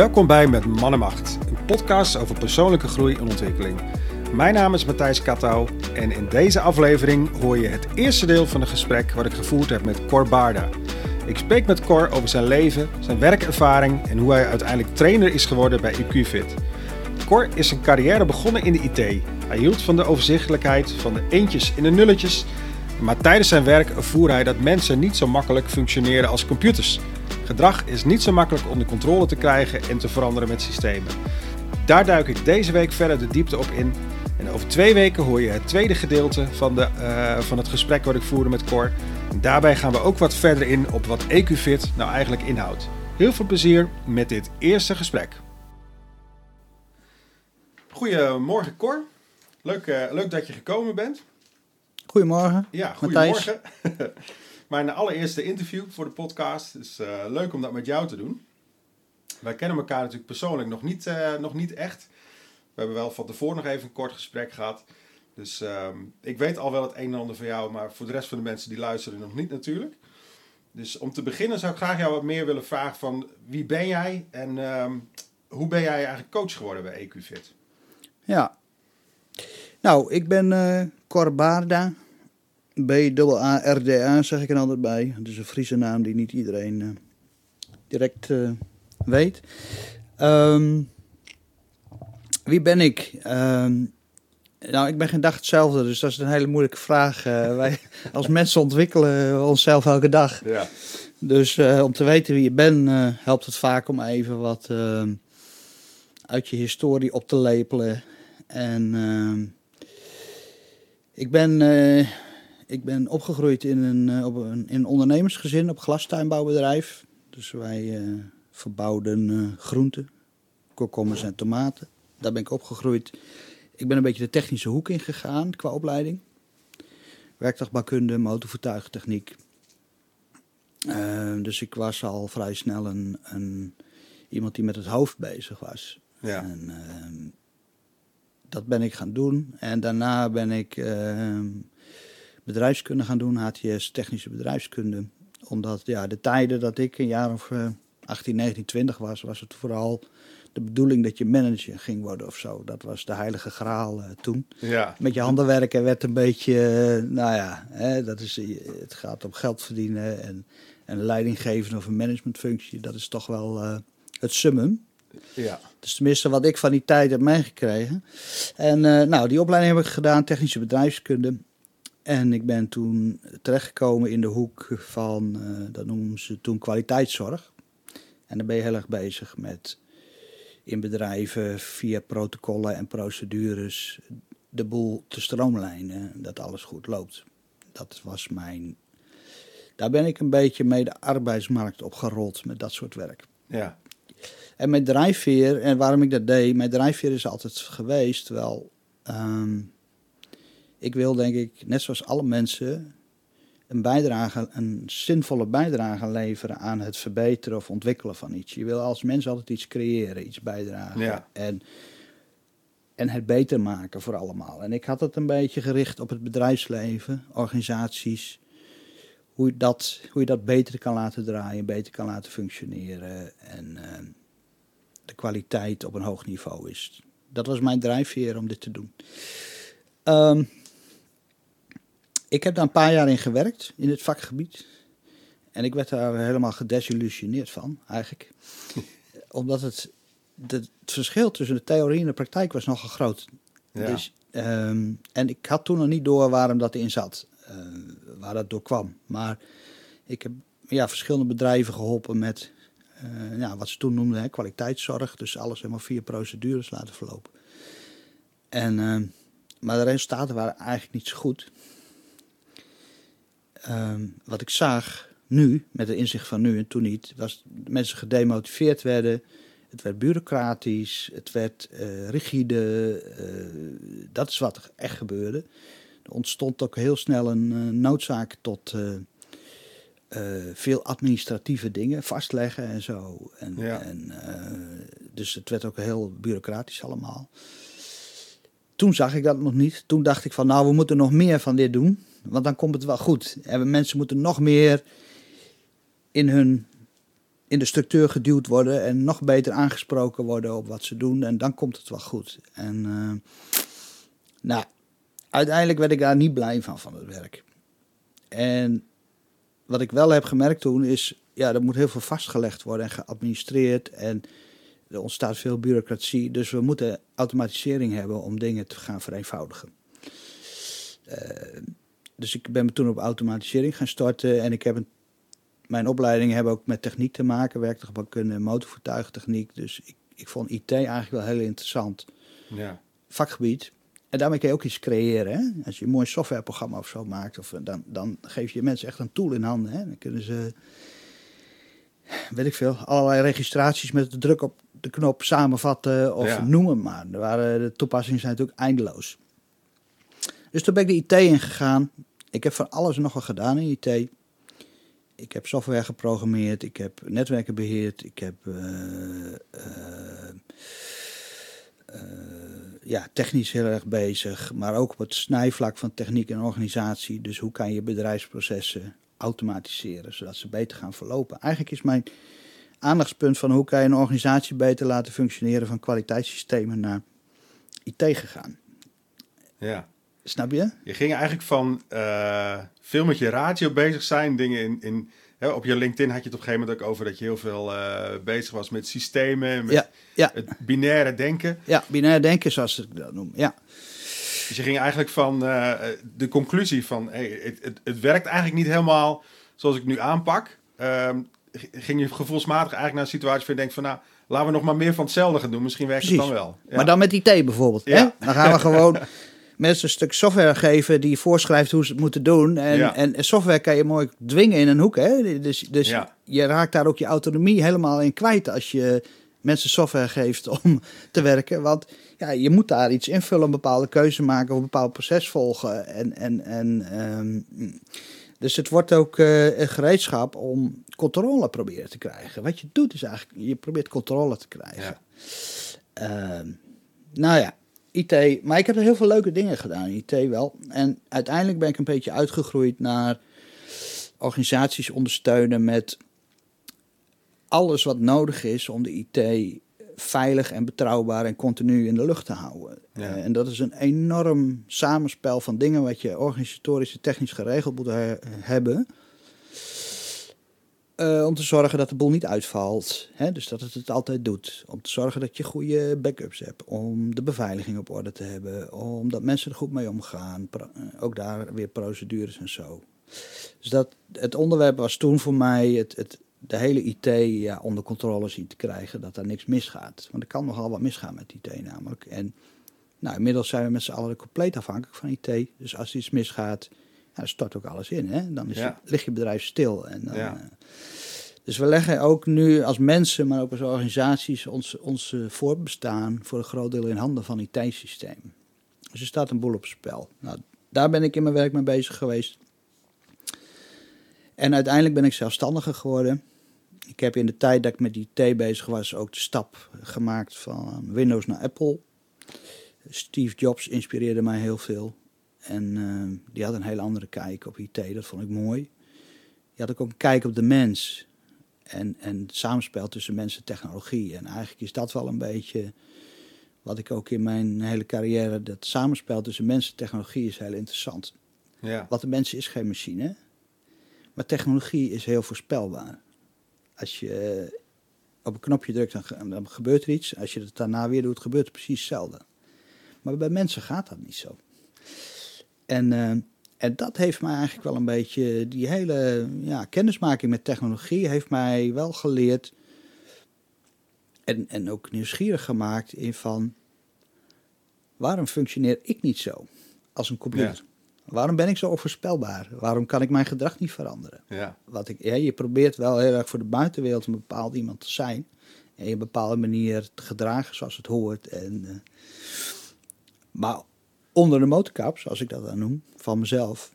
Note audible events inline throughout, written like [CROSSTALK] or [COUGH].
Welkom bij Met Mannenmacht, een podcast over persoonlijke groei en ontwikkeling. Mijn naam is Matthijs Kattau en in deze aflevering hoor je het eerste deel van een gesprek wat ik gevoerd heb met Cor Baarda. Ik spreek met Cor over zijn leven, zijn werkervaring en hoe hij uiteindelijk trainer is geworden bij IQFit. Cor is zijn carrière begonnen in de IT. Hij hield van de overzichtelijkheid, van de eentjes in de nulletjes. Maar tijdens zijn werk ervoer hij dat mensen niet zo makkelijk functioneren als computers. Gedrag is niet zo makkelijk onder controle te krijgen en te veranderen met systemen. Daar duik ik deze week verder de diepte op in. En over twee weken hoor je het tweede gedeelte van, de, uh, van het gesprek wat ik voerde met Cor. En daarbij gaan we ook wat verder in op wat EQFit nou eigenlijk inhoudt. Heel veel plezier met dit eerste gesprek. Goedemorgen Cor. Leuk, uh, leuk dat je gekomen bent. Goedemorgen. Ja, goedemorgen. [LAUGHS] Mijn allereerste interview voor de podcast. Dus uh, leuk om dat met jou te doen. Wij kennen elkaar natuurlijk persoonlijk nog niet, uh, nog niet echt. We hebben wel van tevoren nog even een kort gesprek gehad. Dus uh, ik weet al wel het een en ander van jou, maar voor de rest van de mensen die luisteren nog niet natuurlijk. Dus om te beginnen zou ik graag jou wat meer willen vragen van wie ben jij en ehm, hoe ben jij eigenlijk coach geworden bij EQFit? Ja, nou ik ben uh, Cor Baarda, B-A-R-D-A zeg ik er altijd bij. Het is een Friese naam die niet iedereen uh, direct uh, weet. Um, wie ben ik? Um, nou, ik ben geen dag hetzelfde, dus dat is een hele moeilijke vraag. Uh, [LAUGHS] wij als mensen ontwikkelen onszelf elke dag. Ja. Dus om te weten wie je bent, helpt het vaak om even wat ehm, uit je historie op te lepelen. En ik ben ik ben opgegroeid in een, op een, in een ondernemersgezin op glastuinbouwbedrijf. Dus wij uh, verbouwden uh, groenten, komkommers en tomaten. Daar ben ik opgegroeid. Ik ben een beetje de technische hoek in gegaan qua opleiding. Werktuigbouwkunde, motorvoertuigtechniek. Uh, dus ik was al vrij snel een, een, iemand die met het hoofd bezig was. Ja. En, ehm, dat ben ik gaan doen. En daarna ben ik ehm, bedrijfskunde gaan doen, HTS technische bedrijfskunde. Omdat ja, de tijden dat ik een jaar of uh, 18, 19, 20 was, was het vooral de bedoeling dat je manager ging worden of zo. Dat was de heilige graal uh, toen. Ja. Met je handen werken werd een beetje, uh, nou ja, hè, dat is, het gaat om geld verdienen en, en leiding geven of een managementfunctie. Dat is toch wel uh, het summum. Ja. Dus tenminste wat ik van die tijd heb meegekregen. En nou, die opleiding heb ik gedaan, technische bedrijfskunde. En ik ben toen terechtgekomen in de hoek van, uh, dat noemen ze toen kwaliteitszorg. En dan ben je heel erg bezig met in bedrijven via protocollen en procedures de boel te stroomlijnen, dat alles goed loopt. Dat was mijn. Daar ben ik een beetje mee de arbeidsmarkt opgerold met dat soort werk. Ja. En mijn drijfveer, en waarom ik dat deed, mijn drijfveer is altijd geweest wel. Um, ik wil denk ik, net zoals alle mensen, een bijdrage, een zinvolle bijdrage leveren aan het verbeteren of ontwikkelen van iets. Je wil als mens altijd iets creëren, iets bijdragen. Ja. En, en het beter maken voor allemaal. En ik had het een beetje gericht op het bedrijfsleven, organisaties. Hoe je dat, hoe je dat beter kan laten draaien, beter kan laten functioneren. En uh, de kwaliteit op een hoog niveau is. Dat was mijn drijfveer om dit te doen. Um, ik heb daar een paar jaar in gewerkt, in het vakgebied. En ik werd daar helemaal gedesillusioneerd van, eigenlijk. [LAUGHS] Omdat het, het verschil tussen de theorie en de praktijk was nogal groot. Ja. Dus, um, en ik had toen nog niet door waarom dat in zat, uh, waar dat door kwam. Maar ik heb ja, verschillende bedrijven geholpen met uh, ja, wat ze toen noemden hè, kwaliteitszorg. Dus alles helemaal via procedures laten verlopen. En, uh, maar de resultaten waren eigenlijk niet zo goed. Um, wat ik zag nu, met de inzicht van nu en toen niet, was dat mensen gedemotiveerd werden. Het werd bureaucratisch, het werd uh, rigide. Uh, dat is wat er echt gebeurde. Er ontstond ook heel snel een uh, noodzaak tot veel administratieve dingen, vastleggen en zo. En, ja. en, dus het werd ook heel bureaucratisch allemaal. Toen zag ik dat nog niet. Toen dacht ik van, nou, we moeten nog meer van dit doen. Want dan komt het wel goed. En mensen moeten nog meer in hun, in de structuur geduwd worden en nog beter aangesproken worden op wat ze doen. En dan komt het wel goed. En uh, nou, uiteindelijk werd ik daar niet blij van, van het werk. En wat ik wel heb gemerkt toen is, ja, er moet heel veel vastgelegd worden en geadministreerd. En er ontstaat veel bureaucratie. Dus we moeten automatisering hebben om dingen te gaan vereenvoudigen. Uh, dus ik ben me toen op automatisering gaan starten. En ik heb een, mijn opleidingen hebben ook met techniek te maken. Werktuigbouwkunde motorvoertuigtechniek. Dus ik, ik vond IT eigenlijk wel heel interessant. Ja. Vakgebied. En daarmee kun je ook iets creëren. Hè? Als je een mooi softwareprogramma of zo maakt, of, dan, dan geef je mensen echt een tool in handen. Hè? Dan kunnen ze, weet ik veel, allerlei registraties met de druk op de knop samenvatten of ja. noemen maar. Er waren, de toepassingen zijn natuurlijk eindeloos. Dus toen ben ik de IT ingegaan. Ik heb van alles nog gedaan in IT. Ik heb software geprogrammeerd, ik heb netwerken beheerd, ik heb uh, uh, uh, ja, technisch heel erg bezig, maar ook op het snijvlak van techniek en organisatie. Dus hoe kan je bedrijfsprocessen automatiseren, zodat ze beter gaan verlopen. Eigenlijk is mijn aandachtspunt van hoe kan je een organisatie beter laten functioneren van kwaliteitssystemen naar IT gegaan. Ja. Snap je? Je ging eigenlijk van uh, veel met je radio bezig zijn, dingen in, in hè, op je LinkedIn had je het op een gegeven moment ook over dat je heel veel uh, bezig was met systemen, met ja, ja. het binaire denken. Ja, binair denken zoals ze dat noemen, ja. Dus je ging eigenlijk van uh, de conclusie van hey, het, het, het, werkt eigenlijk niet helemaal zoals ik nu aanpak. Um, ging je gevoelsmatig eigenlijk naar een situatie waar je denkt van nou, laten we nog maar meer van hetzelfde gaan doen. Misschien werkt Precies. het dan wel. Ja. Maar dan met IT bijvoorbeeld. Ja. Hè? Dan gaan we [LAUGHS] gewoon mensen een stuk software geven die voorschrijft hoe ze het moeten doen. En, Ja. en software kan je mooi dwingen in een hoek. Hè? Dus, dus Ja. je raakt daar ook je autonomie helemaal in kwijt als je mensen software geeft [LAUGHS] om te werken. Want ja, je moet daar iets invullen, een bepaalde keuze maken of een bepaald proces volgen. En, en, en, ehm, dus het wordt ook eh, een gereedschap om controle proberen te krijgen. Wat je doet is eigenlijk, je probeert controle te krijgen. Ehm, nou ja, IT. Maar ik heb er heel veel leuke dingen gedaan in IT wel. En uiteindelijk ben ik een beetje uitgegroeid naar organisaties ondersteunen met alles wat nodig is om de IT veilig en betrouwbaar en continu in de lucht te houden. Ja. Uh, en dat is een enorm samenspel van dingen wat je organisatorisch en technisch geregeld moet he hebben. Uh, om te zorgen dat de boel niet uitvalt. Hè? Dus dat het het altijd doet. Om te zorgen dat je goede backups hebt. Om de beveiliging op orde te hebben. Omdat mensen er goed mee omgaan. Pro ook daar weer procedures en zo. Dus dat, het onderwerp was toen voor mij het, het, de hele IT ja, onder controle zien te krijgen. Dat er niks misgaat. Want er kan nogal wat misgaan met IT namelijk. En nou, inmiddels zijn we met z'n allen compleet afhankelijk van IT. Dus als iets misgaat, ja, dan stort ook alles in. Hè? Dan is Ja. het, ligt je bedrijf stil. En dan, Ja. eh, dus we leggen ook nu als mensen, maar ook als organisaties, ons, ons eh, voortbestaan voor een groot deel in handen van IT-systemen. Dus er staat een boel op spel. Nou, daar ben ik in mijn werk mee bezig geweest. En uiteindelijk ben ik zelfstandiger geworden. Ik heb in de tijd dat ik met IT bezig was ook de stap gemaakt van Windows naar Apple. Steve Jobs inspireerde mij heel veel. En uh, die had een hele andere kijk op IT, dat vond ik mooi. Die had ook een kijk op de mens. En, en het samenspel tussen mens en technologie. En eigenlijk is dat wel een beetje wat ik ook in mijn hele carrière... dat samenspel tussen mens en technologie is heel interessant. Ja. Want de mens is geen machine. Maar technologie is heel voorspelbaar. Als je op een knopje drukt, dan, dan gebeurt er iets. Als je het daarna weer doet, gebeurt het precies hetzelfde. Maar bij mensen gaat dat niet zo. En, uh, en dat heeft mij eigenlijk wel een beetje, die hele ja, kennismaking met technologie heeft mij wel geleerd. En, en ook nieuwsgierig gemaakt in van, waarom functioneer ik niet zo als een computer? Waarom ben ik zo onvoorspelbaar? Waarom kan ik mijn gedrag niet veranderen? Ja. Wat ik, ja, je probeert wel heel erg voor de buitenwereld een bepaald iemand te zijn. En je een bepaalde manier te gedragen zoals het hoort. En, uh, maar onder de motorkap, zoals ik dat dan noem, van mezelf,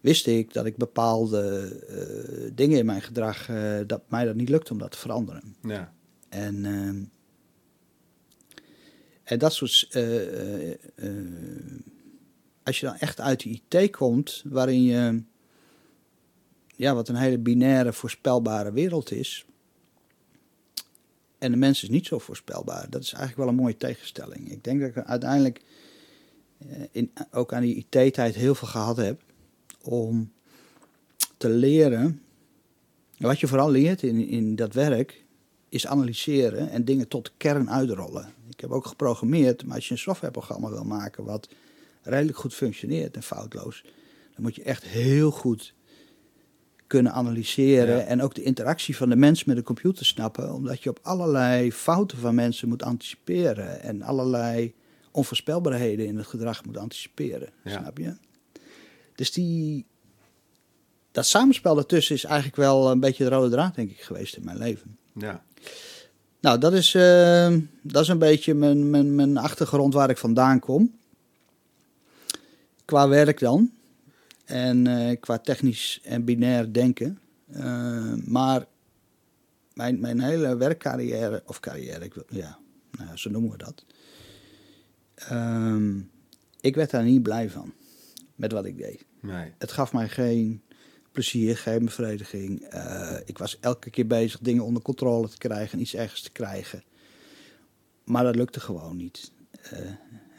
wist ik dat ik bepaalde uh, dingen in mijn gedrag, uh, dat mij dat niet lukt om dat te veranderen. Ja. En, uh, en dat soort. Als je dan echt uit de IT komt, waarin je ja, wat een hele binaire, voorspelbare wereld is. En de mens is niet zo voorspelbaar. Dat is eigenlijk wel een mooie tegenstelling. Ik denk dat ik uiteindelijk eh, in, ook aan die IT-tijd heel veel gehad heb om te leren. Wat je vooral leert in, in dat werk is analyseren en dingen tot de kern uitrollen. Ik heb ook geprogrammeerd, maar als je een softwareprogramma wil maken wat redelijk goed functioneert en foutloos, dan moet je echt heel goed kunnen analyseren Ja. en ook de interactie van de mens met de computer snappen, omdat je op allerlei fouten van mensen moet anticiperen en allerlei onvoorspelbaarheden in het gedrag moet anticiperen. Ja. Snap je? Dus die, dat samenspel daartussen is eigenlijk wel een beetje de rode draad, denk ik, geweest in mijn leven. Ja. Nou, dat is, eh, dat is een beetje mijn, mijn, mijn achtergrond waar ik vandaan kom. Qua werk dan. En eh, qua technisch en binair denken. Eh, maar mijn, mijn hele werkcarrière, of carrière, ik wil, ja, nou, ja, zo noemen we dat. Ehm, ik werd daar niet blij van, met wat ik deed. Nee. Het gaf mij geen plezier, geen bevrediging. Eh, ik was elke keer bezig dingen onder controle te krijgen en iets ergens te krijgen. Maar dat lukte gewoon niet.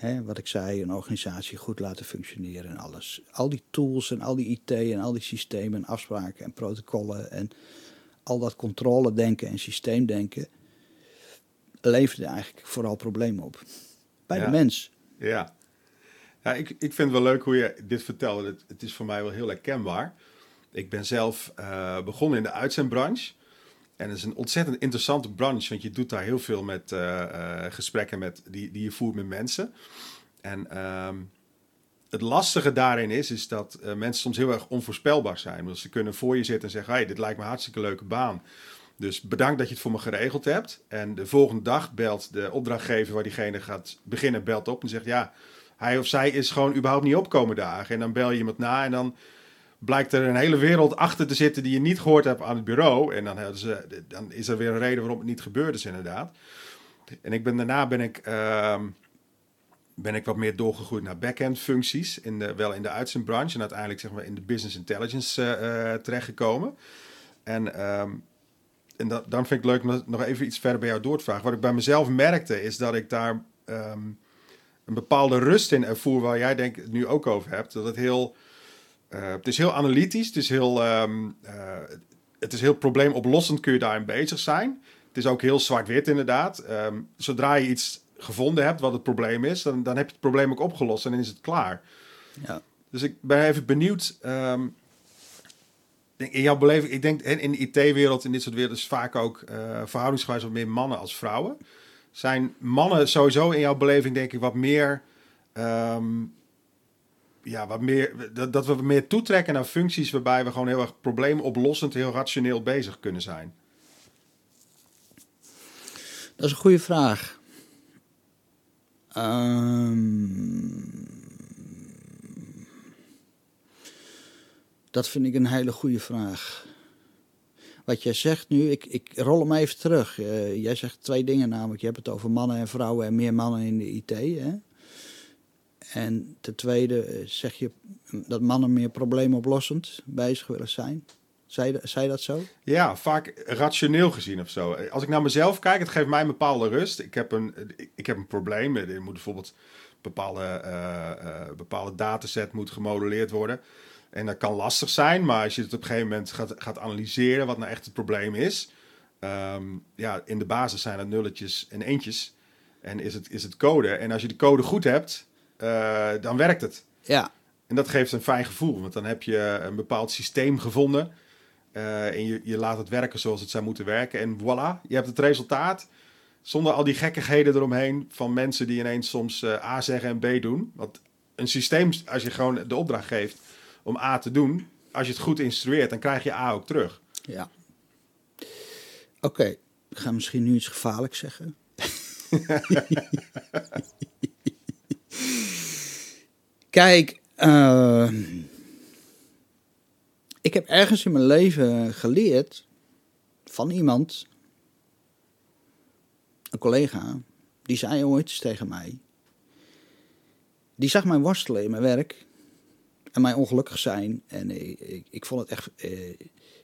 Hè, wat ik zei, een organisatie goed laten functioneren en alles. Al die tools en al die IT en al die systemen en afspraken en protocollen en al dat controle denken en systeemdenken leverde eigenlijk vooral problemen op. Bij Ja. de mens. Ja. ja ik, ik vind het wel leuk hoe je dit vertelde. Het, het is voor mij wel heel herkenbaar. Ik ben zelf eh, begonnen in de uitzendbranche. En het is een ontzettend interessante branche, want je doet daar heel veel met eh, eh, gesprekken met, die, die je voert met mensen. En ehm, het lastige daarin is, is dat eh, mensen soms heel erg onvoorspelbaar zijn. Want ze kunnen voor je zitten en zeggen, hey, dit lijkt me een hartstikke leuke baan. Dus bedankt dat je het voor me geregeld hebt. En de volgende dag belt de opdrachtgever waar diegene gaat beginnen, belt op en zegt, ja, hij of zij is gewoon überhaupt niet opkomen dagen. En dan bel je iemand na en dan blijkt er een hele wereld achter te zitten die je niet gehoord hebt aan het bureau. En dan, ze, dan is er weer een reden waarom het niet gebeurd is, inderdaad. En ik ben, daarna ben ik, ehm, ben ik wat meer doorgegroeid naar back-end functies. In de, wel in de uitzendbranche en uiteindelijk zeg maar in de business intelligence eh, eh, terechtgekomen. En, ehm, en dat, dan vind ik leuk om nog even iets verder bij jou door te vragen. Wat ik bij mezelf merkte is dat ik daar ehm, een bepaalde rust in ervoer, waar jij denk het nu ook over hebt. Dat het heel... Uh, het is heel analytisch, het is heel, um, uh, het is heel probleemoplossend kun je daarin bezig zijn. Het is ook heel zwart-wit inderdaad. Um, zodra je iets gevonden hebt wat het probleem is, dan, dan heb je het probleem ook opgelost en dan is het klaar. Ja. Dus ik ben even benieuwd. Um, in jouw beleving, ik denk in de IT-wereld, in dit soort wereld, is vaak ook uh, verhoudingsgewijs wat meer mannen als vrouwen. Zijn mannen sowieso in jouw beleving, denk ik, wat meer. Um, ja, wat meer, dat, dat we meer toetrekken naar functies waarbij we gewoon heel erg probleemoplossend, heel rationeel bezig kunnen zijn? Dat is een goede vraag. Um, dat vind ik een hele goede vraag. Wat jij zegt nu, ik, ik rol hem even terug. Uh, jij zegt twee dingen namelijk. Je hebt het over mannen en vrouwen en meer mannen in de IT. Hè? En ten tweede zeg je dat mannen meer probleemoplossend bezig willen zijn. Zei dat zo? Ja, vaak rationeel gezien of zo. Als ik naar mezelf kijk, het geeft mij een bepaalde rust. Ik heb een, ik heb een probleem. Er moet bijvoorbeeld bepaalde, uh, uh, bepaalde dataset moet gemodelleerd worden. En dat kan lastig zijn, maar als je het op een gegeven moment gaat, gaat analyseren wat nou echt het probleem is. Um, ja, in de basis zijn het nulletjes en eentjes. En is het, is het code. En als je de code goed hebt, uh, dan werkt het. Ja. En dat geeft een fijn gevoel, want dan heb je een bepaald systeem gevonden. Uh, en je, je laat het werken zoals het zou moeten werken. En voilà, je hebt het resultaat. Zonder al die gekkigheden eromheen van mensen die ineens soms uh, A zeggen en B doen. Want een systeem, als je gewoon de opdracht geeft om A te doen, als je het goed instrueert, dan krijg je A ook terug. Ja. Oké, okay. ik ga misschien nu iets gevaarlijks zeggen. [LAUGHS] [LAUGHS] Kijk, uh, ik heb ergens in mijn leven geleerd van iemand, een collega, die zei ooit tegen mij. Die zag mij worstelen in mijn werk. en mij ongelukkig zijn. En ik, ik, ik vond het echt. eh,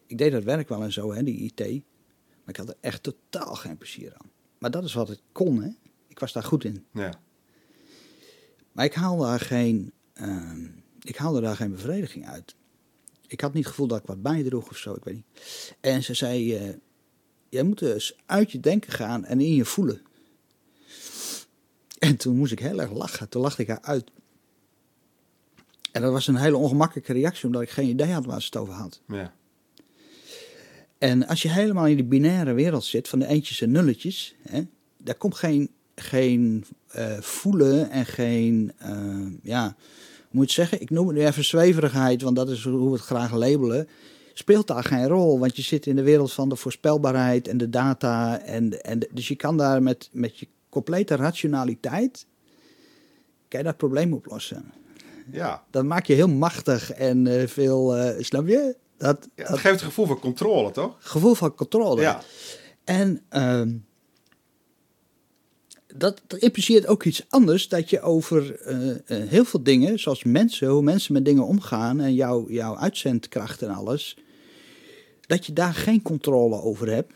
ik deed dat werk wel en zo, hè, die IT. Maar ik had er echt totaal geen plezier aan. Maar dat is wat ik kon, hè. Ik was daar goed in. Ja. Maar ik haalde daar geen, ehm, ik haalde daar geen bevrediging uit. Ik had niet het gevoel dat ik wat bijdroeg of zo, ik weet niet. En ze zei, eh, jij moet dus uit je denken gaan en in je voelen. En toen moest ik heel erg lachen. Toen lachte ik haar uit. En dat was een hele ongemakkelijke reactie, omdat ik geen idee had waar ze het over had. Ja. En als je helemaal in die binaire wereld zit van de eentjes en nulletjes, hè, daar komt geen, geen eh, voelen en geen, eh, ja, moet zeggen? Ik noem het nu even zweverigheid, want dat is hoe we het graag labelen. Speelt daar geen rol, want je zit in de wereld van de voorspelbaarheid en de data. En, en de- dus je kan daar met, met je complete rationaliteit, kan je dat probleem oplossen. Ja. Dat maakt je heel machtig en eh, veel, eh, snap je? Dat, ja. dat geeft het gevoel van controle, toch? gevoel van controle. Ja. En ehm, dat, impliceert ook iets anders, dat je over eh, eh, heel veel dingen, zoals mensen, hoe mensen met dingen omgaan en jouw, jouw uitzendkracht en alles, dat je daar geen controle over hebt.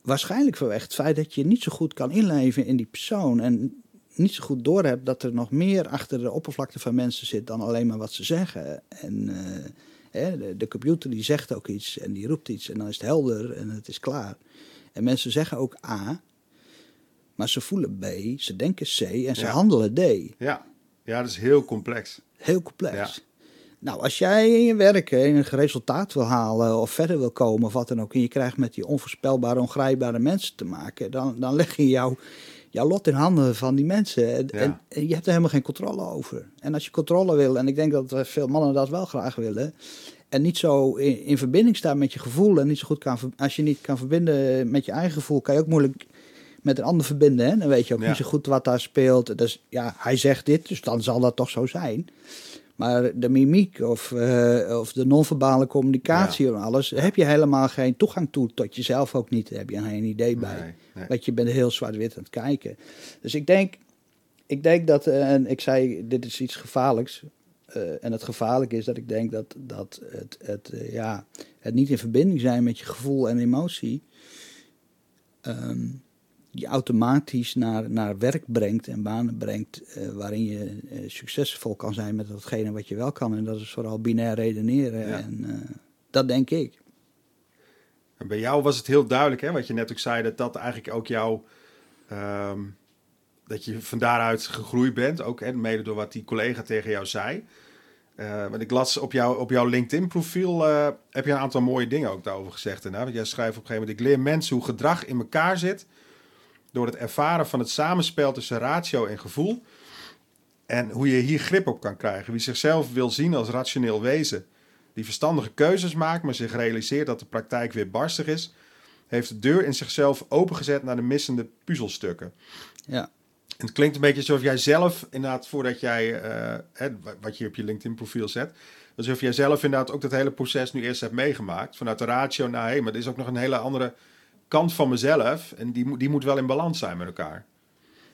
Waarschijnlijk vanwege het feit dat je niet zo goed kan inleven in die persoon en niet zo goed doorhebt dat er nog meer achter de oppervlakte van mensen zit dan alleen maar wat ze zeggen. En eh, hè, de, de computer die zegt ook iets en die roept iets en dan is het helder en het is klaar. En mensen zeggen ook A, maar ze voelen B, ze denken C en ze Ja. handelen D. Ja. Ja, dat is heel complex. Heel complex. Ja. Nou, als jij in je werk een resultaat wil halen of verder wil komen of wat dan ook, en je krijgt met die onvoorspelbare, ongrijpbare mensen te maken, dan, dan leg je jouw, jouw lot in handen van die mensen. En, Ja. en, en je hebt er helemaal geen controle over. En als je controle wil, en ik denk dat veel mannen dat wel graag willen, en niet zo in, in verbinding staan met je gevoel en niet zo goed kan, als je niet kan verbinden met je eigen gevoel, kan je ook moeilijk met een ander verbinden. Hè? Dan weet je ook Ja. niet zo goed wat daar speelt. Dus ja, hij zegt dit, dus dan zal dat toch zo zijn. Maar de mimiek of, eh, of de non-verbale communicatie en alles, heb je helemaal geen toegang toe. Tot jezelf ook niet, daar heb je geen idee bij. Nee, nee. Want je bent heel zwart-wit aan het kijken. Dus ik denk, ik denk dat, eh, en ik zei, dit is iets gevaarlijks. Eh, en het gevaarlijke is dat ik denk dat, dat het, het, ja, het niet in verbinding zijn met je gevoel en emotie. ehm, je automatisch naar, naar werk brengt en banen brengt. eh, waarin je eh, succesvol kan zijn met datgene wat je wel kan. En dat is vooral binair redeneren. Ja. En eh, dat denk ik. En bij jou was het heel duidelijk, hè, wat je net ook zei, dat dat eigenlijk ook jouw. ehm, dat je van daaruit gegroeid bent, ook hè, mede door wat die collega tegen jou zei. Want ik las op, jou, op jouw LinkedIn-profiel, heb je een aantal mooie dingen ook daarover gezegd. En, want jij schrijft op een gegeven moment, ik leer mensen hoe gedrag in elkaar zit, door het ervaren van het samenspel tussen ratio en gevoel. En hoe je hier grip op kan krijgen. Wie zichzelf wil zien als rationeel wezen, die verstandige keuzes maakt, maar zich realiseert dat de praktijk weer barstig is, heeft de deur in zichzelf opengezet naar de missende puzzelstukken. Ja. En het klinkt een beetje alsof jij zelf, inderdaad, voordat jij, eh, wat je op je LinkedIn-profiel zet, alsof jij zelf inderdaad ook dat hele proces nu eerst hebt meegemaakt. Vanuit de ratio naar, hé, maar er is ook nog een hele andere kant van mezelf. En die, moet- die moet wel in balans zijn met elkaar.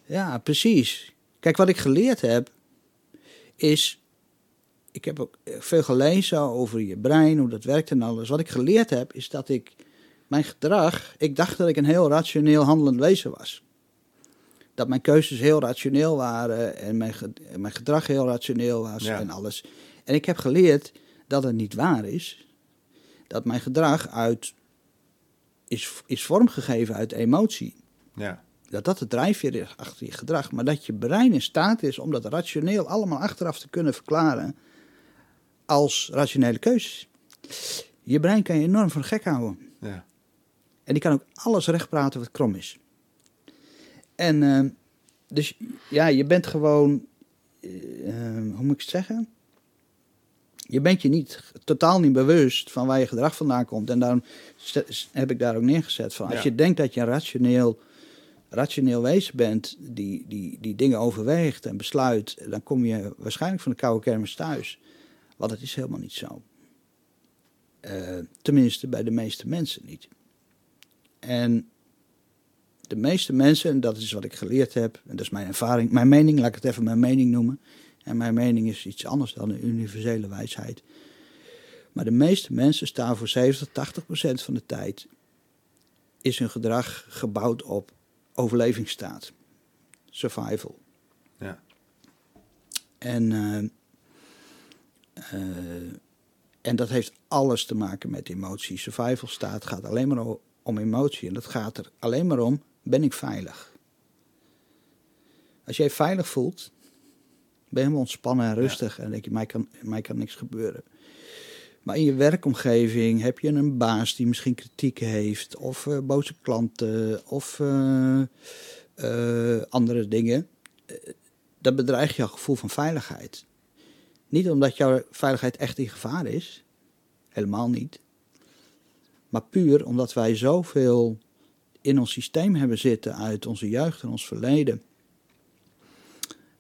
Ja, precies. Kijk, wat ik geleerd heb, is. Ik heb ook veel gelezen over je brein, hoe dat werkt en alles. Wat ik geleerd heb, is dat ik mijn gedrag. Ik dacht dat ik een heel rationeel handelend wezen was. Dat mijn keuzes heel rationeel waren en mijn, en mijn gedrag heel rationeel was Ja. en alles. En ik heb geleerd dat het niet waar is. Dat mijn gedrag uit. Is, is vormgegeven uit emotie Ja, dat dat de drijfveer is achter je gedrag, maar dat je brein in staat is om dat rationeel allemaal achteraf te kunnen verklaren als rationele keuzes. Je brein kan je enorm voor de gek houden. ja, En die kan ook alles recht praten wat krom is. En eh, dus ja, je bent gewoon, eh, hoe moet ik het zeggen? Je bent je niet totaal niet bewust van waar je gedrag vandaan komt. En daarom heb ik daar ook neergezet van. Als Ja. je denkt dat je een rationeel, rationeel wezen bent die, die, die dingen overweegt en besluit, dan kom je waarschijnlijk van de koude kermis thuis. Want het is helemaal niet zo. Eh, tenminste, bij de meeste mensen niet. En de meeste mensen, en dat is wat ik geleerd heb, en dat is mijn ervaring, mijn mening, laat ik het even mijn mening noemen. En mijn mening is iets anders dan een universele wijsheid. Maar de meeste mensen staan voor 70, 80 procent van de tijd. Is hun gedrag gebouwd op overlevingsstaat. Survival. Ja. En, eh, eh, en dat heeft alles te maken met emotie. Survival staat gaat alleen maar om emotie. En dat gaat er alleen maar om, ben ik veilig? Als jij veilig voelt, ben je helemaal ontspannen en rustig. En denk je, mij kan, mij kan niks gebeuren. Maar in je werkomgeving heb je een baas die misschien kritiek heeft, of eh, boze klanten, of eh, eh, andere dingen. Dat bedreigt jouw gevoel van veiligheid. Niet omdat jouw veiligheid echt in gevaar is, helemaal niet. Maar puur omdat wij zoveel in ons systeem hebben zitten uit onze jeugd en ons verleden.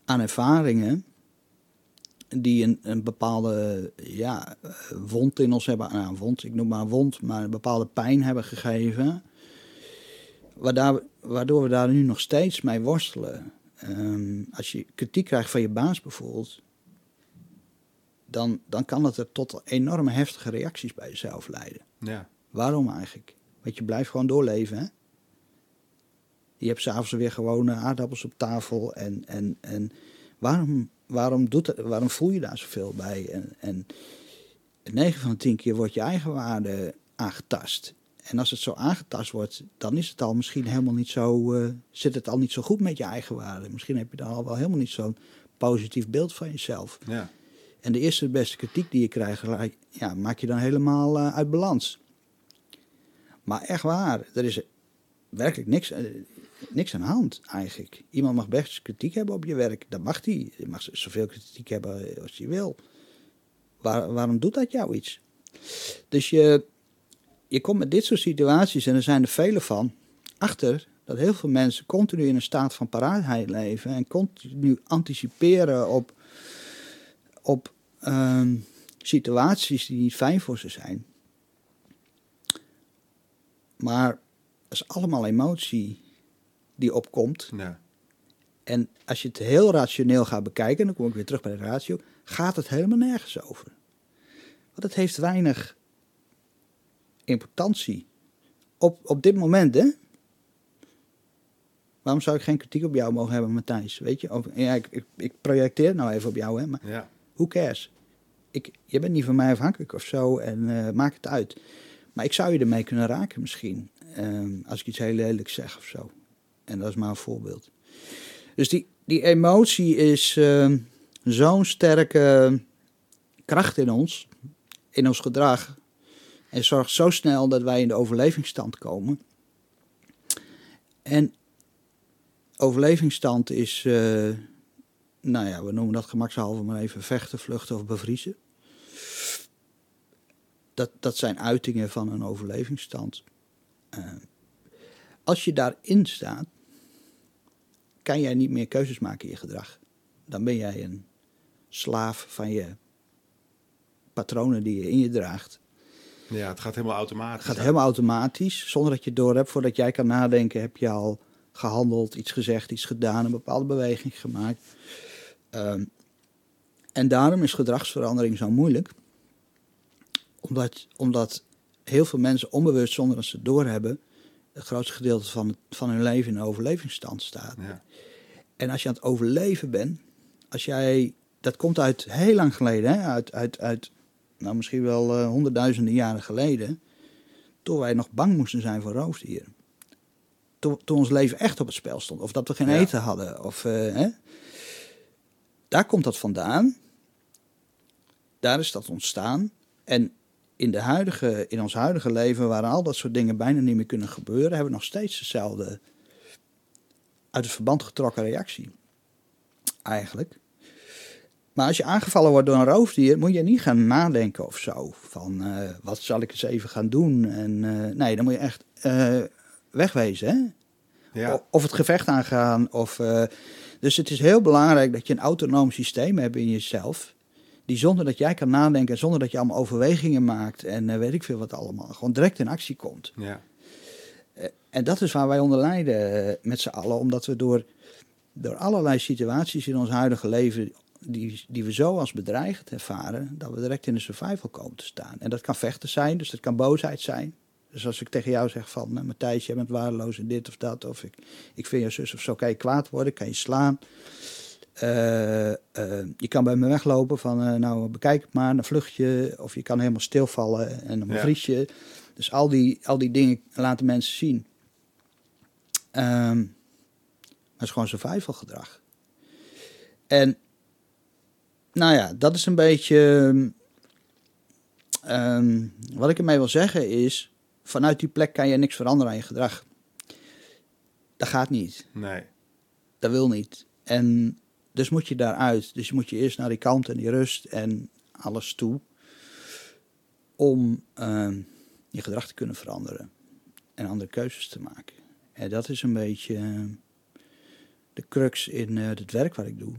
Aan ervaringen die een, een bepaalde ja, wond in ons hebben, nou, wond, ik noem maar een wond, maar een bepaalde pijn hebben gegeven. Waardoor, waardoor we daar nu nog steeds mee worstelen. Ehm, als je kritiek krijgt van je baas bijvoorbeeld, dan, dan kan het er tot enorme heftige reacties bij jezelf leiden. Ja. Waarom eigenlijk? Want je blijft gewoon doorleven, hè? Je hebt s'avonds weer gewoon aardappels op tafel. En, en, en waarom, waarom, doet het, waarom voel je daar zoveel bij? En, en 9 van de 10 keer wordt je eigen waarde aangetast. En als het zo aangetast wordt, dan is het al misschien helemaal niet zo, eh, zit het al niet zo goed met je eigen waarde. Misschien heb je dan al wel helemaal niet zo'n positief beeld van jezelf. Ja. En de eerste de beste kritiek die je krijgt, ja, maak je dan helemaal eh, uit balans. Maar echt waar, er is werkelijk niks, eh, niks aan de hand eigenlijk. Iemand mag best kritiek hebben op je werk, dat mag hij. Je mag zoveel kritiek hebben als je wil. Waar, waarom doet dat jou iets? Dus je, je komt met dit soort situaties, en er zijn er vele van, achter dat heel veel mensen continu in een staat van paraatheid leven en continu anticiperen op, op ehm, situaties die niet fijn voor ze zijn. Maar dat is allemaal emotie die opkomt. Ja. En als je het heel rationeel gaat bekijken, dan kom ik weer terug bij de ratio, gaat het helemaal nergens over. Want het heeft weinig importantie. Op, op dit moment, hè? Waarom zou ik geen kritiek op jou mogen hebben, Matthijs? Weet je, of, ja, ik, ik, ik projecteer het nou even op jou, hè? Maar Ja. who cares? Ik, je bent niet van mij afhankelijk of zo en eh maak het uit. Maar ik zou je ermee kunnen raken misschien. ehm, als ik iets heel lelijks zeg of zo. En dat is maar een voorbeeld. Dus die, die emotie is ehm, zo'n sterke kracht in ons, in ons gedrag. En zorgt zo snel dat wij in de overlevingsstand komen. En overlevingsstand is, eh, nou ja, we noemen dat gemakshalve maar even vechten, vluchten of bevriezen. Dat, dat zijn uitingen van een overlevingsstand. Eh, als je daarin staat, kan jij niet meer keuzes maken in je gedrag. Dan ben jij een slaaf van je patronen die je in je draagt. ja, het gaat helemaal Het automatisch. gaat helemaal automatisch, zonder dat je het door hebt. Voordat jij kan nadenken, heb je al gehandeld, iets gezegd, iets gedaan, een bepaalde beweging gemaakt. Ehm, en daarom is gedragsverandering zo moeilijk. Omdat, omdat heel veel mensen onbewust, zonder dat ze het doorhebben, het grootste gedeelte van, het- van hun leven in een overlevingsstand staat. Ja. En als je aan het overleven bent, als jij, dat komt uit heel lang geleden, hè? Uit, uit, uit nou misschien wel eh, honderdduizenden jaren geleden, toen wij nog bang moesten zijn voor roofdieren. Toen, toen ons leven echt op het spel stond, of dat we geen Ja. eten hadden. Of, eh, hè? Daar komt dat vandaan. Daar is dat ontstaan. En in, de huidige, in ons huidige leven, waar al dat soort dingen bijna niet meer kunnen gebeuren, hebben we nog steeds dezelfde uit het verband getrokken reactie. Eigenlijk. Maar als je aangevallen wordt door een roofdier, moet je niet gaan nadenken of zo. Van eh, wat zal ik eens even gaan doen? En, eh, nee, dan moet je echt eh, wegwezen. Hè? Ja. Of het gevecht aangaan. Of, dus het is heel belangrijk dat je een autonoom systeem hebt in jezelf. Die zonder dat jij kan nadenken, en zonder dat je allemaal overwegingen maakt en eh, weet ik veel wat allemaal, gewoon direct in actie komt. Ja. En dat is waar wij onder lijden eh, met z'n allen, omdat we door, door allerlei situaties in ons huidige leven die, die we zo als bedreigend ervaren, dat we direct in de survival komen te staan. En dat kan vechten zijn, dus dat kan boosheid zijn. Dus als ik tegen jou zeg van, Matthijs, jij bent waardeloos in dit of dat, of ik, ik vind je zus of zo, kan je kwaad worden, kan je slaan. Eh, eh, je kan bij me weglopen van, eh, nou bekijk het maar, dan vlucht je. Of je kan helemaal stilvallen en dan Ja. vries je. Dus al die, al die dingen laten mensen zien. Ehm, maar het is gewoon survival gedrag. En nou ja, dat is een beetje. ehm, wat ik ermee wil zeggen is. Vanuit die plek kan je niks veranderen aan je gedrag. Dat gaat niet. Nee. Dat wil niet. En dus moet je daaruit. Dus je moet je eerst naar die kant en die rust en alles toe. Om ehm, je gedrag te kunnen veranderen. En andere keuzes te maken. En dat is een beetje eh, de crux in eh, het werk wat ik doe.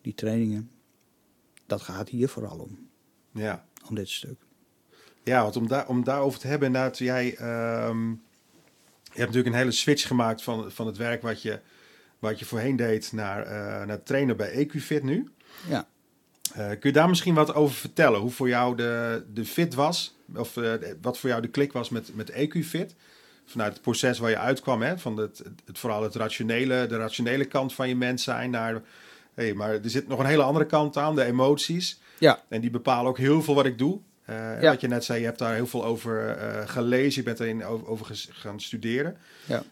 Die trainingen. Dat gaat hier vooral om. Ja. Om dit stuk. Ja, want om, daar, om daarover te hebben, inderdaad, jij ehm, je hebt natuurlijk een hele switch gemaakt van, van het werk wat je, wat je voorheen deed naar, eh, naar trainer bij EQFit nu. Ja. Eh, kun je daar misschien wat over vertellen? Hoe voor jou de, de fit was? Of eh, wat voor jou de klik was met, met EQFit? Vanuit het proces waar je uitkwam, hè? van het, het, vooral het rationele, de rationele kant van je mens zijn naar... Hey, maar er zit nog een hele andere kant aan, de emoties. Ja. En die bepalen ook heel veel wat ik doe. Eh, Ja. Wat je net zei, je hebt daar heel veel over eh, gelezen, je bent erin over, over gaan studeren. Ja.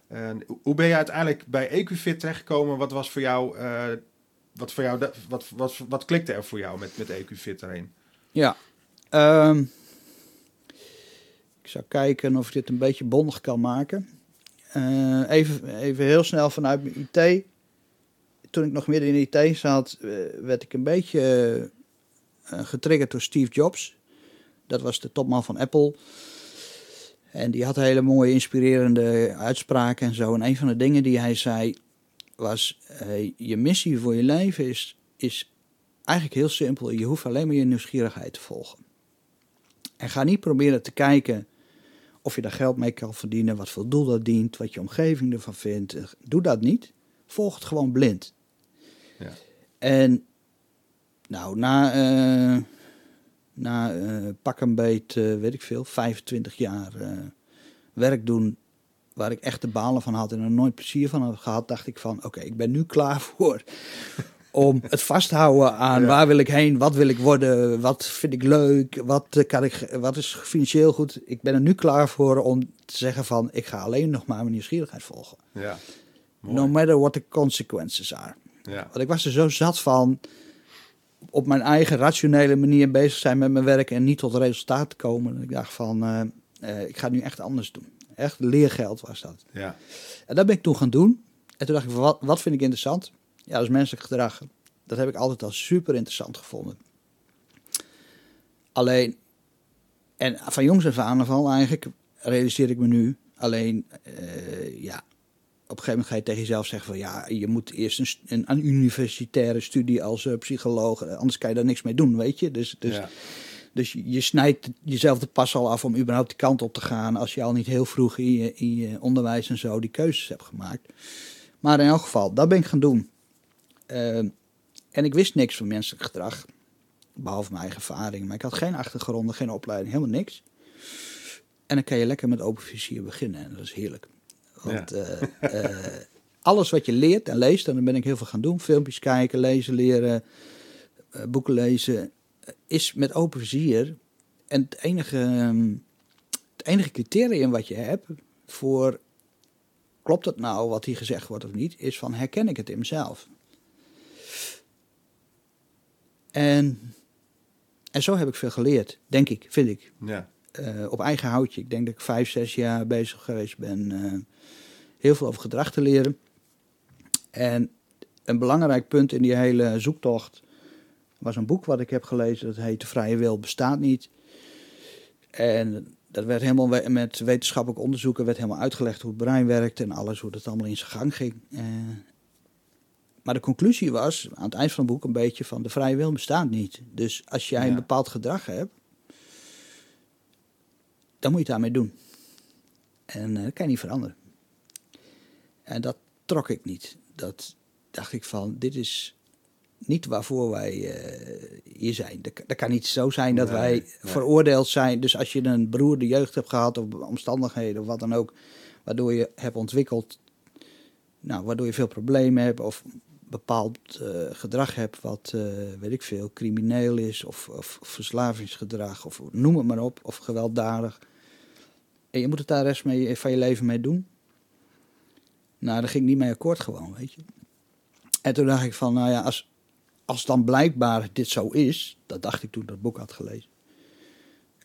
Hoe ben je uiteindelijk bij EQFit terechtgekomen? Wat was voor jou, eh, wat, voor jou wat, wat, wat klikte er voor jou met, met EQFit daarin? Ja. Ehm, ik zou kijken of ik dit een beetje bondig kan maken. Even, even heel snel vanuit mijn IT. Toen ik nog midden in de IT zat, werd ik een beetje getriggerd door Steve Jobs. Dat was de topman van Apple. En die had hele mooie, inspirerende uitspraken en zo. En een van de dingen die hij zei was: eh, Je missie voor je leven is, is eigenlijk heel simpel. Je hoeft alleen maar je nieuwsgierigheid te volgen. En ga niet proberen te kijken of je daar geld mee kan verdienen, wat voor doel dat dient, wat je omgeving ervan vindt. Doe dat niet. Volg het gewoon blind. Ja. En nou, na, eh, na eh, pak een beet, eh, weet ik veel, 25 jaar eh, werk doen waar ik echt de balen van had en er nooit plezier van had gehad, dacht ik van oké, ik ben nu klaar [LAUGHS] voor om het vasthouden aan Ja. waar wil ik heen, wat wil ik worden, wat vind ik leuk, wat, kan ik, wat is financieel goed. Ik ben er nu klaar voor om te zeggen van ik ga alleen nog maar mijn nieuwsgierigheid volgen. Ja, mooi. No matter what the consequences are. ja. Want ik was er zo zat van op mijn eigen rationele manier bezig zijn met mijn werk en niet tot resultaat te komen. En ik dacht van, eh, eh, ik ga het nu echt anders doen. Echt leergeld was dat. ja. En dat ben ik toen gaan doen. En toen dacht ik, van, wat, wat vind ik interessant? Ja, dat is menselijk gedrag. Dat heb ik altijd al super interessant gevonden. Alleen, en van jongs af aan al eigenlijk, realiseer ik me nu. Alleen, eh, ja, een gegeven moment ga je tegen jezelf zeggen van... ja, je moet eerst een, een, een universitaire studie als eh, psycholoog... eh, anders kan je daar niks mee doen, weet je. Dus, dus, ja. dus je snijdt jezelf de pas al af om überhaupt die kant op te gaan... als je al niet heel vroeg in je, in je onderwijs en zo die keuzes hebt gemaakt. Maar in elk geval, dat ben ik gaan doen. Eh, en ik wist niks van menselijk gedrag. Behalve mijn eigen ervaring. Maar ik had geen achtergronden, geen opleiding, helemaal niks. En dan kan je lekker met open vizier beginnen. En dat is heerlijk. Want eh, eh, alles wat je leert en leest, en dan ben ik heel veel gaan doen. Filmpjes kijken, lezen, leren, eh, boeken lezen. is met open vizier. En het enige, ehm, het enige criterium wat je hebt voor... Klopt het nou wat hier gezegd wordt of niet? Is van herken ik het in mezelf? En, en zo heb ik veel geleerd, denk ik, vind ik. ja. Eh, op eigen houtje. Ik denk dat ik vijf, zes jaar bezig geweest ben. eh, heel veel over gedrag te leren. En een belangrijk punt in die hele zoektocht was een boek wat ik heb gelezen. Dat heet De Vrije Wil Bestaat Niet. En dat werd helemaal we- met wetenschappelijk onderzoeken werd helemaal uitgelegd hoe het brein werkt en alles, hoe dat allemaal in zijn gang ging. Eh, maar de conclusie was aan het eind van het boek een beetje van de vrije wil bestaat niet. Dus als jij Ja. een bepaald gedrag hebt, dan moet je het daarmee doen. En eh, dat kan je niet veranderen. En dat trok ik niet. Dat dacht ik van, dit is, niet waarvoor wij eh, hier zijn. Dat, dat, kan niet zo zijn dat Nee, wij nee. veroordeeld zijn. Dus als je een beroerde jeugd hebt gehad of omstandigheden of wat dan ook, waardoor je hebt ontwikkeld, nou, waardoor je veel problemen hebt of bepaald eh, gedrag hebt wat, weet ik veel, crimineel is of, of verslavingsgedrag of noem het maar op, of gewelddadig. En je moet het daar de rest mee, van je leven mee doen. Nou, daar ging ik niet mee akkoord gewoon, weet je. En toen dacht ik van, nou ja, als, als dan blijkbaar dit zo is, dat dacht ik toen ik dat boek had gelezen,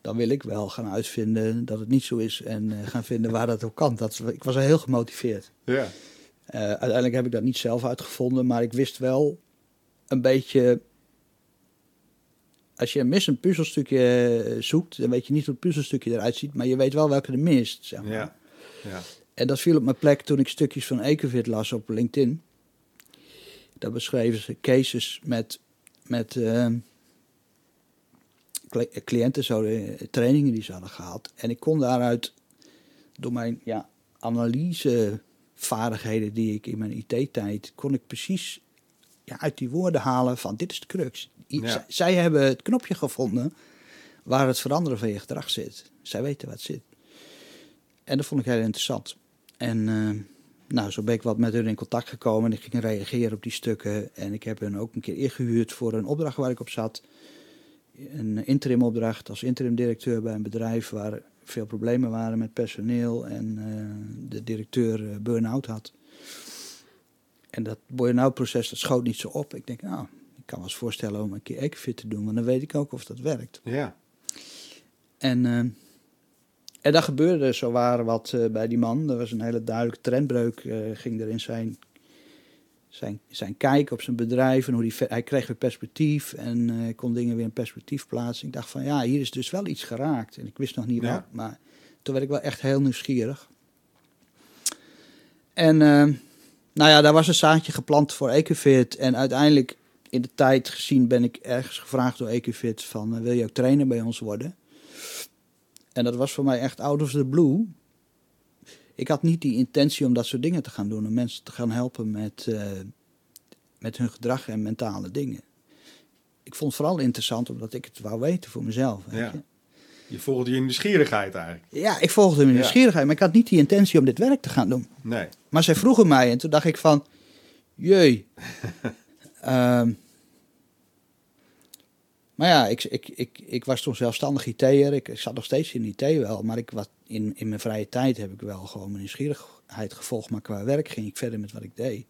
dan wil ik wel gaan uitvinden dat het niet zo is en eh, gaan vinden waar dat ook kan. Dat, ik was al heel gemotiveerd. Ja. Eh, uiteindelijk heb ik dat niet zelf uitgevonden, maar ik wist wel een beetje. Als je een mis een puzzelstukje eh, zoekt, dan weet je niet hoe het puzzelstukje eruit ziet, maar je weet wel welke er mist. Zeg maar. Ja. Ja. En dat viel op mijn plek toen ik stukjes van Ecovid las op LinkedIn. Daar beschreven ze cases met, met eh, cli- cliënten, zo, eh, trainingen die ze hadden gehad. En ik kon daaruit, door mijn ja, analysevaardigheden die ik in mijn IT-tijd, kon ik precies ja, uit die woorden halen van dit is de crux. Ja. zij, hebben het knopje gevonden waar het veranderen van je gedrag zit. Zij weten wat zit. En dat vond ik heel interessant. En eh, nou, zo ben ik wat met hun in contact gekomen. En ik ging reageren op die stukken. En ik heb hun ook een keer ingehuurd voor een opdracht waar ik op zat. Een interim opdracht als interim directeur bij een bedrijf waar veel problemen waren met personeel. En eh, de directeur eh, burn-out had. En dat burn-out proces dat schoot niet zo op. Ik denk, nou, kan me eens voorstellen om een keer Ecofit te doen. Want dan weet ik ook of dat werkt. Ja. En, eh, en dat gebeurde zo waar wat eh, bij die man. Er was een hele duidelijke trendbreuk, eh, ging er in zijn, zijn, zijn kijk op zijn bedrijf. En hoe die, hij kreeg weer perspectief en kon dingen weer in perspectief plaatsen. Ik dacht van ja, hier is dus wel iets geraakt. En ik wist nog niet Ja. wat, maar toen werd ik wel echt heel nieuwsgierig. En nou ja, daar was een zaadje geplant voor Ecofit. En uiteindelijk in de tijd gezien ben ik ergens gevraagd door Ecofit van... eh, wil je ook trainer bij ons worden? En dat was voor mij echt out of the blue. Ik had niet die intentie om dat soort dingen te gaan doen. Om mensen te gaan helpen met, eh, met hun gedrag en mentale dingen. Ik vond het vooral interessant omdat ik het wou weten voor mezelf. Weet Ja. je? Je volgde je nieuwsgierigheid eigenlijk. ja, ik volgde mijn Ja. nieuwsgierigheid. Maar ik had niet die intentie om dit werk te gaan doen. Nee. Maar zij vroegen mij en toen dacht ik van, jee. Ehm, maar ja, ik, ik, ik, ik was toen zelfstandig IT'er. Ik, ik zat nog steeds in IT wel, maar ik was, in, in mijn vrije tijd heb ik wel gewoon mijn nieuwsgierigheid gevolgd. Maar qua werk ging ik verder met wat ik deed.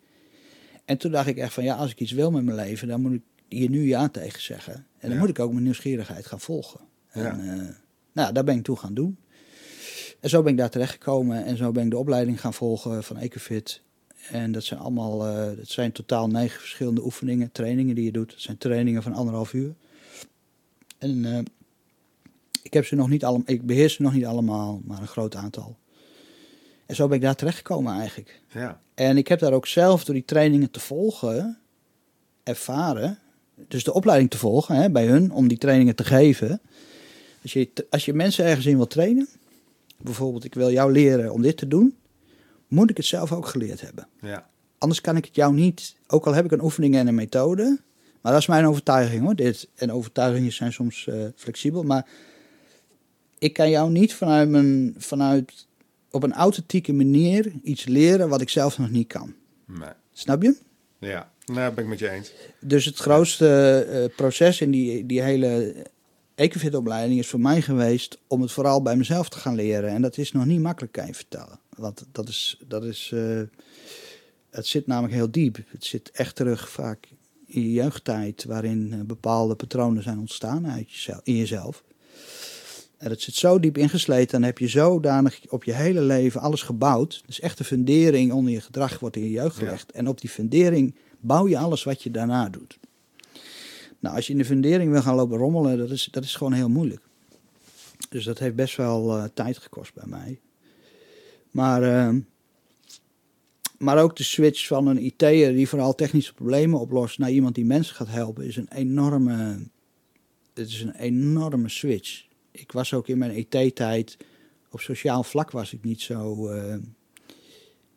En toen dacht ik echt van, ja, als ik iets wil met mijn leven, dan moet ik hier nu ja tegen zeggen. En dan Ja. moet ik ook mijn nieuwsgierigheid gaan volgen. Ja. En, eh, nou, daar ben ik toen gaan doen. En zo ben ik daar terechtgekomen en zo ben ik de opleiding gaan volgen van Ecofit. En dat zijn allemaal, eh dat zijn totaal negen verschillende oefeningen, trainingen die je doet. Dat zijn trainingen van anderhalf uur. En eh, ik heb ze nog niet allemaal, ik beheers ze nog niet allemaal, maar een groot aantal. En zo ben ik daar terechtgekomen eigenlijk. Ja. En ik heb daar ook zelf door die trainingen te volgen ervaren. Dus de opleiding te volgen hè, bij hun om die trainingen te geven. Als je, als je mensen ergens in wil trainen, bijvoorbeeld ik wil jou leren om dit te doen, moet ik het zelf ook geleerd hebben. Ja. Anders kan ik het jou niet, ook al heb ik een oefening en een methode, maar dat is mijn overtuiging hoor. Dit, en overtuigingen zijn soms eh, flexibel, maar ik kan jou niet vanuit, mijn, vanuit op een authentieke manier iets leren wat ik zelf nog niet kan. Nee. Snap je? Ja. Nou, ben ik met je eens. Dus het grootste eh, proces in die, die hele Ecofit-opleiding is voor mij geweest om het vooral bij mezelf te gaan leren. En dat is nog niet makkelijk, kan je vertellen. Want dat is, dat is eh, het zit namelijk heel diep. Het zit echt terug vaak in je jeugdtijd, waarin eh, bepaalde patronen zijn ontstaan uit jezelf, in jezelf. En het zit zo diep ingesleten, dan heb je zodanig op je hele leven alles gebouwd. Dus echt de fundering onder je gedrag wordt in je jeugd Ja. gelegd. En op die fundering bouw je alles wat je daarna doet. Nou, als je in de fundering wil gaan lopen rommelen, dat is, dat is gewoon heel moeilijk. Dus dat heeft best wel eh, tijd gekost bij mij. Maar, eh, maar ook de switch van een IT'er die vooral technische problemen oplost naar iemand die mensen gaat helpen, is een enorme, het is een enorme switch. Ik was ook in mijn IT-tijd, op sociaal vlak was ik niet zo, eh,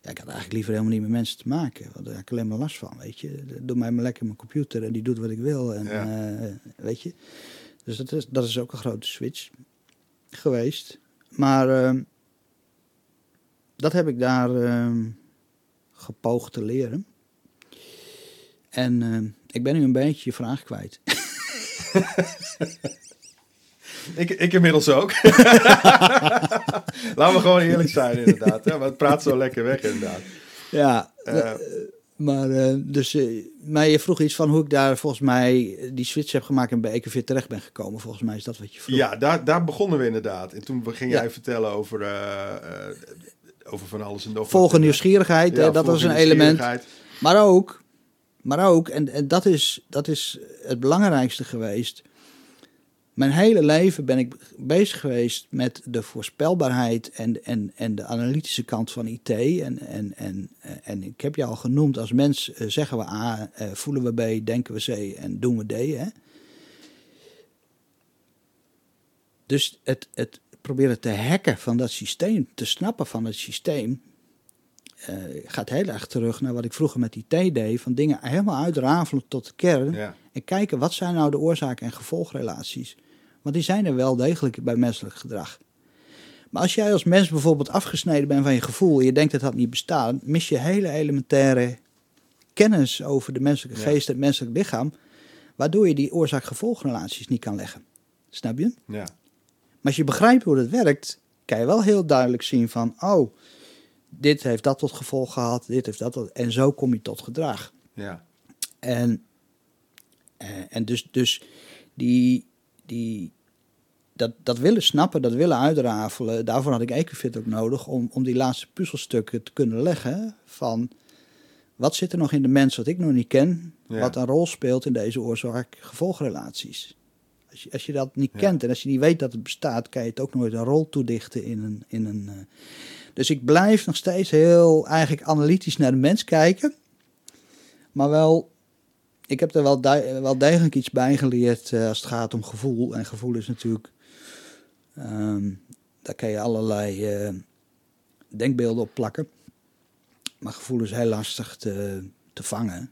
Ja, ik had eigenlijk liever helemaal niet met mensen te maken. Want daar heb ik alleen maar last van, weet je. Doe mij maar lekker mijn computer en die doet wat ik wil. En, Ja. eh, weet je. Dus dat is, dat is ook een grote switch geweest. Maar ehm, dat heb ik daar ehm, gepoogd te leren. En ehm, ik ben nu een beetje je vraag kwijt. [LAUGHS] Ik, ik inmiddels ook. Laten we gewoon eerlijk zijn, inderdaad. Hè? Want het praat zo lekker weg, inderdaad. Ja, Eh, Maar, eh, dus, eh, maar je vroeg iets van hoe ik daar volgens mij die switch heb gemaakt en bij Ekenfit terecht ben gekomen. Volgens mij is dat wat je vroeg. ja, daar, daar begonnen we inderdaad. En toen ging Ja. jij vertellen over, eh, eh, over van alles en nog wat. Volgen nieuwsgierigheid, Ja, hè, dat was een element. nieuwsgierigheid. Maar ook, maar ook en, en dat, is, dat is het belangrijkste geweest. Mijn hele leven ben ik bezig geweest met de voorspelbaarheid en, en, en de analytische kant van IT. En, en, en, en ik heb je al genoemd, als mens eh, zeggen we A, eh, voelen we B, denken we C en doen we D. Hè? Dus het, het proberen te hacken van dat systeem, te snappen van het systeem, eh, gaat heel erg terug naar wat ik vroeger met IT deed. Van dingen helemaal uitrafelen tot de kern. Ja, En kijken wat zijn nou de oorzaken en gevolgrelaties. Want die zijn er wel degelijk bij menselijk gedrag. Maar als jij als mens bijvoorbeeld afgesneden bent van je gevoel en je denkt dat dat niet bestaat, mis je hele elementaire kennis over de menselijke geest en het menselijk lichaam, waardoor je die oorzaak-gevolgrelaties niet kan leggen. Snap je? ja, Maar als je begrijpt hoe dat werkt, kan je wel heel duidelijk zien van, oh, dit heeft dat tot gevolg gehad, dit heeft dat tot, en zo kom je tot gedrag. ja. En, eh, en dus, dus die, die, dat, dat willen snappen, dat willen uitrafelen, daarvoor had ik Ecofit ook nodig om, om die laatste puzzelstukken te kunnen leggen van wat zit er nog in de mens wat ik nog niet ken, Ja. wat een rol speelt in deze oorzaak-gevolgrelaties. Als je, als je dat niet Ja. kent en als je niet weet dat het bestaat, kan je het ook nooit een rol toedichten in een. In een eh. Dus ik blijf nog steeds heel eigenlijk analytisch naar de mens kijken. Maar wel, ik heb er wel, wel degelijk iets bij geleerd eh, als het gaat om gevoel. En gevoel is natuurlijk, ehm, daar kan je allerlei eh, denkbeelden op plakken. Maar gevoel is heel lastig te, te vangen.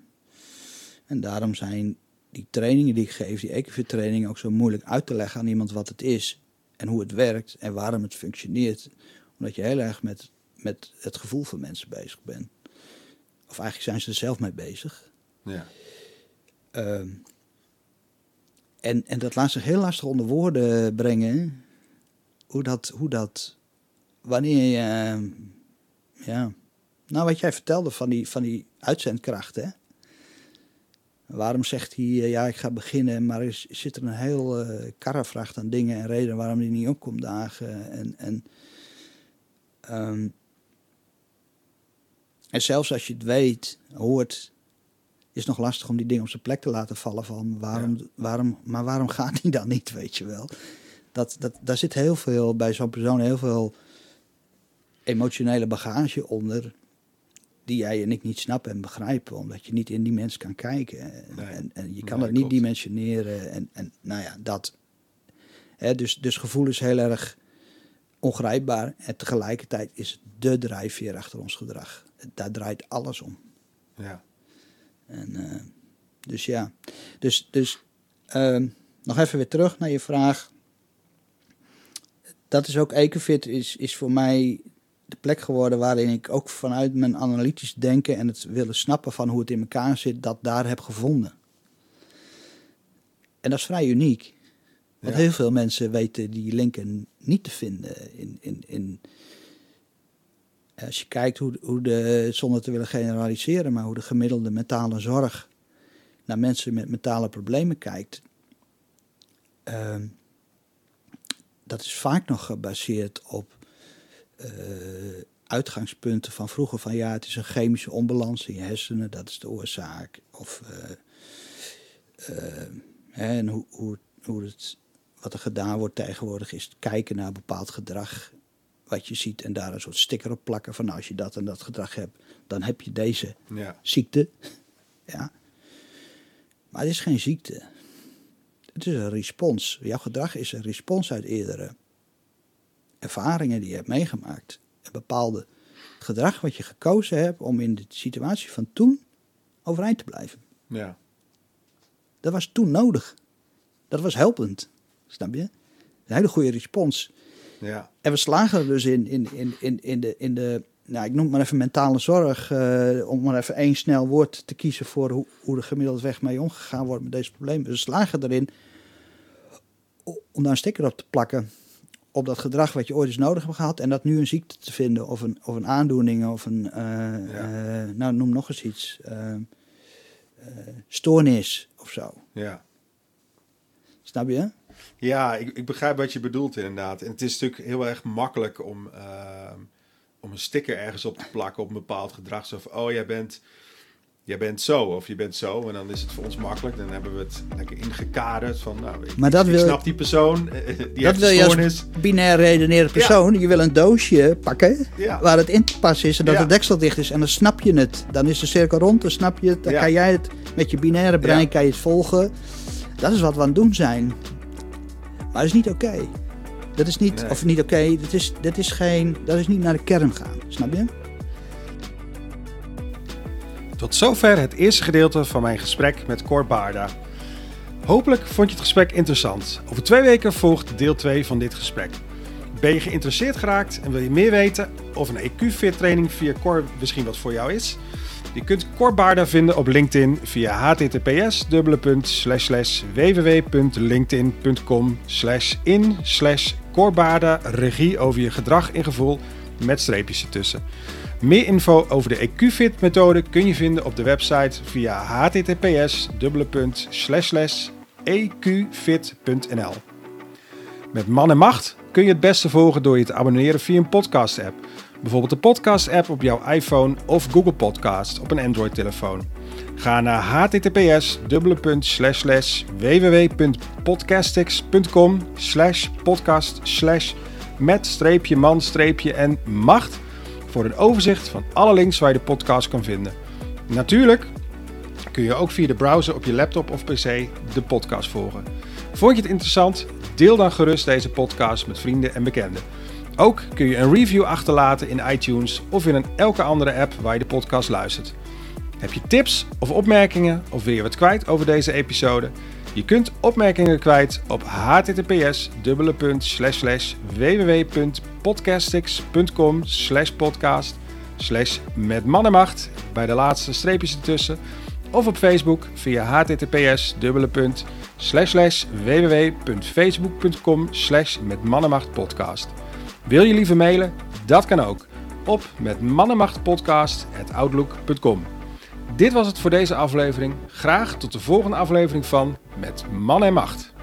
En daarom zijn die trainingen die ik geef, die Ecofit trainingen, ook zo moeilijk uit te leggen aan iemand wat het is. En hoe het werkt en waarom het functioneert. Omdat je heel erg met, met het gevoel van mensen bezig bent. Of eigenlijk zijn ze er zelf mee bezig. ja. Ehm, en, en dat laat zich heel lastig onder woorden brengen. Hoe dat, hoe dat wanneer je, ehm, ja, nou wat jij vertelde van die, van die uitzendkracht, hè. Waarom zegt hij, eh, ja, ik ga beginnen, maar er zit er een heel eh karrevracht aan dingen en redenen waarom hij niet opkomt dagen. En, en, ehm, en zelfs als je het weet, hoort, is nog lastig om die dingen op zijn plek te laten vallen van waarom, waarom, maar waarom gaat hij dan niet, weet je wel. Dat, dat, daar zit heel veel, bij zo'n persoon heel veel emotionele bagage onder die jij en ik niet snappen en begrijpen, omdat je niet in die mens kan kijken. En, Nee. en, en je kan Nee, het niet klopt. dimensioneren. En, en nou ja, dat. Hè, dus, dus gevoel is heel erg ongrijpbaar. En tegelijkertijd is het de drijfveer achter ons gedrag. Daar draait alles om. ja. En, eh, dus ja, dus, dus ehm, nog even weer terug naar je vraag. Dat is ook Ecofit is, is voor mij de plek geworden waarin ik ook vanuit mijn analytisch denken en het willen snappen van hoe het in elkaar zit, dat daar heb gevonden. En dat is vrij uniek. Want Ja. heel veel mensen weten die linken niet te vinden in, in, in als je kijkt hoe, hoe de, zonder te willen generaliseren, maar hoe de gemiddelde mentale zorg naar mensen met mentale problemen kijkt, ehm, dat is vaak nog gebaseerd op eh, uitgangspunten van vroeger van ja, het is een chemische onbalans in je hersenen, dat is de oorzaak. Of eh, eh, en hoe, hoe, hoe het, wat er gedaan wordt tegenwoordig is kijken naar bepaald gedrag wat je ziet en daar een soort sticker op plakken van nou, als je dat en dat gedrag hebt, dan heb je deze ja. ziekte. [LAUGHS] Ja. Maar het is geen ziekte. Het is een respons. Jouw gedrag is een respons uit eerdere ervaringen die je hebt meegemaakt. En bepaalde gedrag wat je gekozen hebt om in de situatie van toen overeind te blijven. Ja. Dat was toen nodig. Dat was helpend. Snap je? Een hele goede respons. Ja. En we slagen er dus in, in, in, in, in de, in de nou, ik noem het maar even mentale zorg, eh, om maar even één snel woord te kiezen voor hoe, hoe er gemiddeld weg mee omgegaan wordt met deze problemen. We slagen erin om daar een sticker op te plakken op dat gedrag wat je ooit eens nodig hebt gehad en dat nu een ziekte te vinden of een, of een aandoening of een, eh, eh, nou noem nog eens iets, stoornis of zo. Ja. Snap je? Ja, ik, ik begrijp wat je bedoelt inderdaad. En het is natuurlijk heel erg makkelijk om, ehm, om een sticker ergens op te plakken op een bepaald gedrag. Zo van, oh, jij bent, jij bent zo of je bent zo. En dan is het voor ons makkelijk. Dan hebben we het lekker ingekaderd van, nou, ik, Maar dat ik wil- snap die persoon, eh, die dat heeft wil je als binair redenerende persoon. Je wil een doosje pakken Ja. waar het in te passen is en dat Ja. het deksel dicht is. En dan snap je het. Dan is de cirkel rond, dan snap je het. Dan kan jij het met je binaire brein kan je het volgen. Dat is wat we aan het doen zijn. Maar dat is niet oké. Dat is niet, Nee. of niet oké, dat, is, dat is geen, dat is niet naar de kern gaan. Snap je? Tot zover het eerste gedeelte van mijn gesprek met Cor Baarda. Hopelijk vond je het gesprek interessant. Over twee weken volgt deel 2 van dit gesprek. Ben je geïnteresseerd geraakt en wil je meer weten of een EQ-fit training via Cor misschien wat voor jou is? Je kunt Cor Baarda vinden op LinkedIn via https www.linkedin.com in Cor Baarda regie over je gedrag en gevoel met streepjes ertussen. Meer info over de EQ-fit methode kun je vinden op de website via https eqfit.nl. Met man en macht kun je het beste volgen door je te abonneren via een podcast app. Bijvoorbeeld de podcast app op jouw iPhone of Google Podcast op een Android telefoon. Ga naar https www.podcastics.com podcast met streepje man streepje en macht voor een overzicht van alle links waar je de podcast kan vinden. Natuurlijk kun je ook via de browser op je laptop of pc de podcast volgen. Vond je het interessant? Deel dan gerust deze podcast met vrienden en bekenden. Ook kun je een review achterlaten in iTunes of in een elke andere app waar je de podcast luistert. Heb je tips of opmerkingen of wil je wat kwijt over deze episode? Je kunt opmerkingen kwijt op https www.podcastix.com podcast met mannenmacht bij de laatste streepjes ertussen of op Facebook via https www.facebook.com met mannenmacht podcast. Wil je liever mailen? Dat kan ook op met mannenmachtpodcast@outlook.com. Dit was het voor deze aflevering. Graag tot de volgende aflevering van Met Man en Macht.